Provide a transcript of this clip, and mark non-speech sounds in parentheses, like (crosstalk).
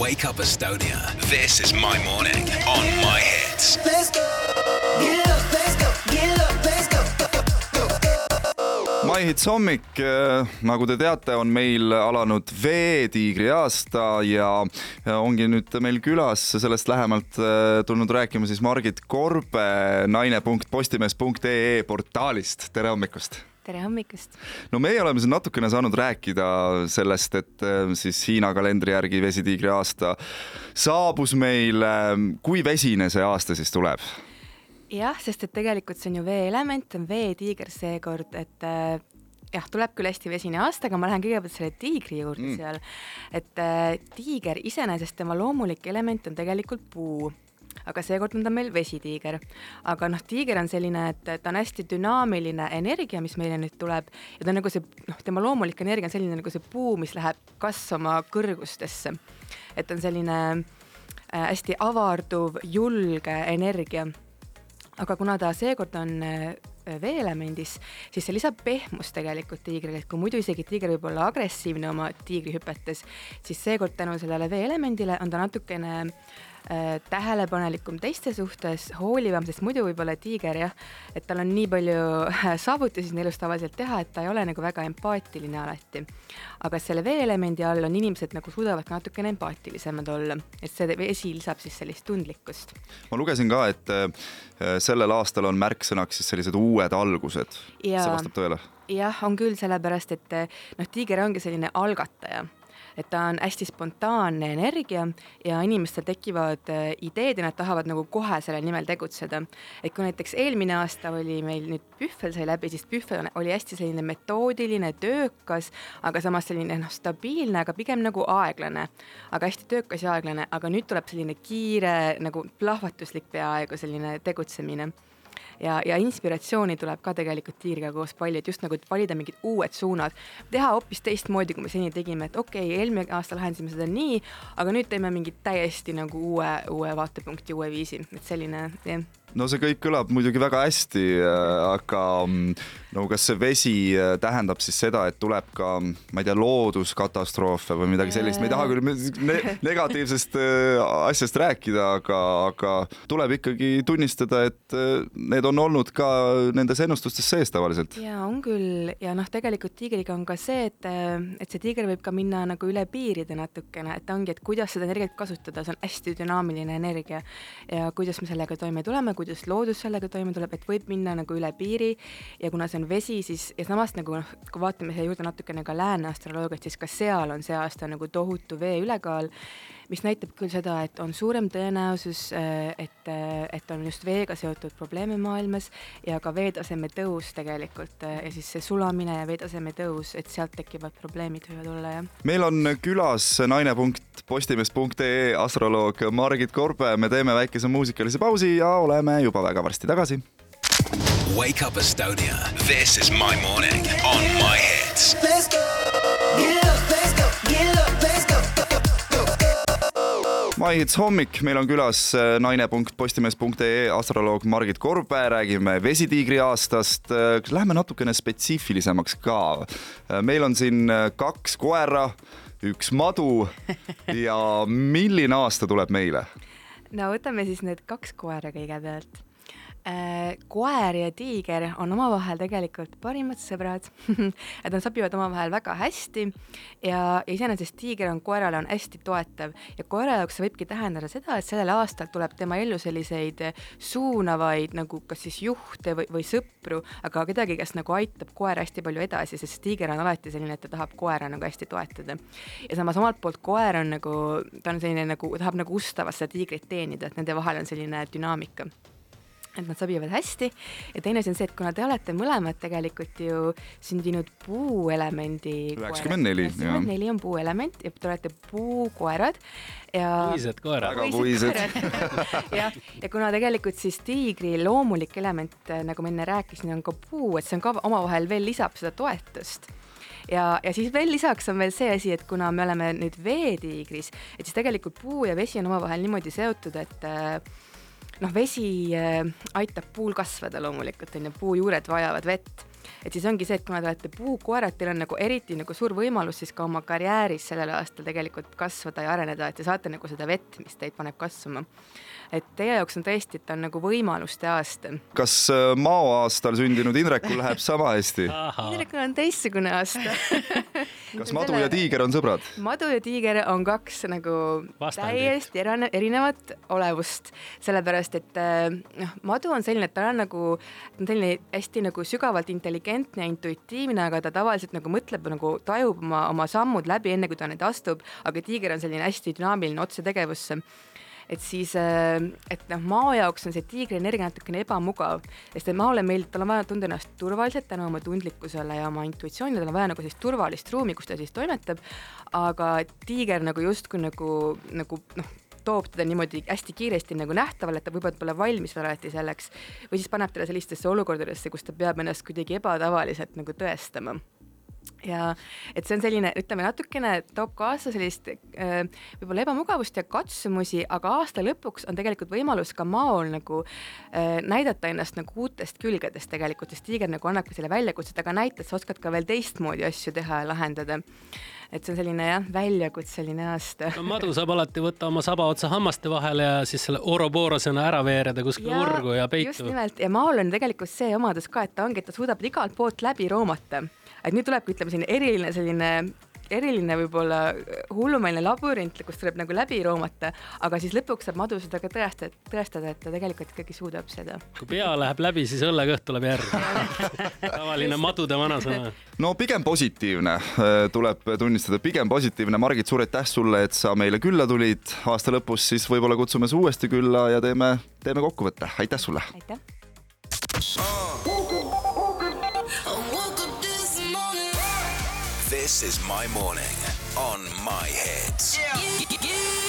Wake Up Estonia. This is my morning on my hits. Let's go. Get up, let's go. Get up, let's go. My Hits hommik, eh, nagu te teate, on meil alanud veetiigri aasta ja ja ongi nüüd meil külas sellest lähemalt eh, tulnud rääkima siis Margit Korbe naine.postimees.ee portaalist, tere hommikust! Tere hommikust! no meie oleme siin natukene saanud rääkida sellest, et eh, siis Hiina kalendri järgi vesitiigri aasta saabus meile. kui vesine see aasta siis tuleb? jah, sest et tegelikult see on ju veeelement, on veetiiger seekord, et äh, jah, tuleb küll hästi vesine aasta, aga ma lähen kõigepealt selle tiigri juurde mm. seal. et äh, tiiger iseenesest, tema loomulik element on tegelikult puu aga seekord on ta meil vesitiiger. aga noh, tiiger on selline, et ta on hästi dünaamiline energia, mis meile nüüd tuleb ja ta on nagu see, noh, tema loomulik energia on selline nagu see puu, mis läheb kasvama kõrgustesse. et on selline äh, hästi avarduv, julge energia aga kuna ta seekord on äh, veeelemendis, siis see lisab pehmust tegelikult tiigrile, et kui muidu isegi tiiger võib olla agressiivne oma tiigrihüpetes, siis seekord tänu sellele veeelemendile on ta natukene äh, tähelepanelikum teiste suhtes, hoolivam, sest muidu võib-olla tiiger jah, et tal on nii palju äh, saavutusi siin elus tavaliselt teha, et ta ei ole nagu väga empaatiline alati. aga selle veeelemendi all on inimesed nagu suudavad natukene empaatilisemad olla, et see vesi lisab siis sellist tundlikkust. ma lugesin ka, et äh, sellel aastal on märksõnaks siis sellised uued algused. see vastab tõele? jah, on küll, sellepärast et noh, tiiger ongi selline algataja et ta on hästi spontaanne energia ja inimestel tekivad äh, ideed ja nad tahavad nagu kohe selle nimel tegutseda. et kui näiteks eelmine aasta oli meil nüüd Pühvel sai läbi, siis Pühvel oli hästi selline metoodiline, töökas, aga samas selline noh, stabiilne, aga pigem nagu aeglane, aga hästi töökas ja aeglane, aga nüüd tuleb selline kiire nagu plahvatuslik peaaegu selline tegutsemine ja, ja inspiratsiooni tuleb ka tegelikult tiiriga koos palju, et just nagu, valida mingid uued suunad, teha hoopis teistmoodi, kui me seni tegime, et okei okay,, eelmine aasta lahendasime seda nii, aga nüüd teeme mingit täiesti nagu uue, uue vaatepunkti, uue viisi, et selline jah no see kõik kõlab muidugi väga hästi, aga mm, no kas see vesi äh, tähendab siis seda, et tuleb ka, ma ei tea, looduskatastroofe või midagi sellist, ma ei taha küll ne (laughs) negatiivsest äh, asjast rääkida, aga, aga tuleb ikkagi tunnistada, et äh, need on olnud ka nendes ennustustes sees tavaliselt. ja on küll. Ja noh, tegelikult tiigriga on ka see, et, et see tiiger võib ka minna nagu üle piiride natukene, et ongi, et kuidas seda energiat kasutada, see on hästi dünaamiline energia. Ja kuidas me sellega toime tuleme, kuidas loodus sellega toime tuleb, et võib minna nagu üle piiri ja kuna see on vesi, siis ja samas nagu noh, kui vaatame siia juurde natukene ka lääne astroloogiat, siis ka seal on see aasta nagu tohutu vee ülekaal, mis näitab küll seda, et on suurem tõenäosus, äh, et, äh, et on just veega seotud probleeme maailmas ja ka veetaseme tõus tegelikult äh, ja siis see sulamine ja veetaseme tõus, et sealt tekivad probleemid võivad olla, jah. meil on külas naine.postimees.ee astroloog Margit Korbe, me teeme väikese muusikalise pausi ja oleme juba väga varsti tagasi Wake Up Estonia. This is my morning on my hits. Let's go. Get My Hits hommik, meil on külas äh, naine.postimees.ee astroloog Margit Korbe, räägime vesitiigri aastast. Lähme natukene spetsiifilisemaks ka. Äh, meil on siin äh, kaks koera, üks madu (laughs) ja milline aasta tuleb meile? no võtame siis need kaks koera kõigepealt Äh, koer ja tiiger on omavahel tegelikult parimad sõbrad. (laughs) Et nad sobivad omavahel väga hästi. Ja, ja iseenesest tiiger on koerale on hästi toetav. Ja koera jaoks see võibki tähendada seda, et sellel aastal tuleb tema ellu selliseid suunavaid nagu kas siis juhte või, või sõpru, aga kedagi, kes nagu aitab koera hästi palju edasi, sest tiiger on alati selline, et ta tahab koera nagu hästi toetada. ja samas omalt poolt koer on nagu, ta on selline nagu, tahab nagu ustavalt seda tiigrit teenida, et nende vahel on selline dünaamika et nad sobivad hästi ja teine asi on see, et kuna te olete mõlemad tegelikult ju sündinud puuelemendi üheksakümmend neli, jah. üheksakümmend neli on puuelement ja te olete puukoerad ja puised koerad. väga puised. (laughs) jah, ja kuna tegelikult siis tiigri loomulik element, nagu ma enne rääkisin, on ka puu, et see on ka omavahel veel lisab seda toetust ja, ja siis veel lisaks on veel see asi, et kuna me oleme nüüd veetiigris, et siis tegelikult puu ja vesi on omavahel niimoodi seotud, et noh, vesi äh, aitab puul kasvada loomulikult, on ju, puujuured vajavad vett et siis ongi see, et kuna te olete puukoerad, teil on nagu eriti nagu suur võimalus siis ka oma karjääris sellel aastal tegelikult kasvada ja areneda, et te saate nagu seda vett, mis teid paneb kasvama. et teie jaoks on tõesti, et ta on nagu võimaluste aasta. kas äh, maoaastal sündinud Indrekul läheb sama hästi? Indrekul on teistsugune aasta (laughs) kas madu ja tiiger on sõbrad? madu ja tiiger on kaks nagu Vastandit. täiesti erane, erinevat olevust, sellepärast et äh, noh, madu on selline, et ta on nagu, ta on selline hästi nagu sügavalt intelligentne ja intuitiivne, aga ta tavaliselt nagu mõtleb nagu tajub oma, oma sammud läbi, enne kui ta neid astub, aga tiiger on selline hästi dünaamiline otsetegevusse et siis, et noh, mao jaoks on see tiigri energia natukene ebamugav, sest et maole meeldib, tal on vaja tunda ennast turvaliselt tänu oma tundlikkusele ja oma intuitsioonile, tal on vaja nagu sellist turvalist ruumi, kus ta siis toimetab, aga tiiger nagu justkui nagu, nagu noh, toob teda niimoodi hästi kiiresti nagu nähtavale, et ta võib-olla pole valmis veel alati selleks või siis paneb teda sellistesse olukordadesse, kus ta peab ennast kuidagi ebatavaliselt nagu tõestama ja et see on selline, ütleme natukene toob kaasa sellist äh, võib-olla ebamugavust ja katsumusi, aga aasta lõpuks on tegelikult võimalus ka maol nagu äh, näidata ennast nagu uutest külgedest tegelikult, sest tiiger nagu annabki selle väljakutse, et aga näita, et sa oskad ka veel teistmoodi asju teha ja lahendada. Et see on selline jah, väljakutseline aasta. no madu saab alati võtta oma saba otsa hammaste vahele ja siis selle oroboorosena ära veereda kuskile urgu ja peitu. just nimelt ja maol on tegelikult see omadus ka, et ta ongi, et ta suudab igalt poolt läbi roomata et nüüd tulebki, ütleme selline eriline selline eriline võib-olla hullumeelne labürint, kus tuleb nagu läbi roomata, aga siis lõpuks saab madu seda ka tõestada, tõestada, et ta tegelikult ikkagi suudab seda. kui pea läheb läbi, siis õllekõht tuleb järgi (laughs) tavaline madude vanasõna. no pigem positiivne, tuleb tunnistada, pigem positiivne. Margit, suur aitäh sulle, et sa meile külla tulid. aasta lõpus siis võib-olla kutsume su uuesti külla ja teeme, teeme kokkuvõtte. aitäh sulle. aitäh. This is my morning on my hits. Yeah.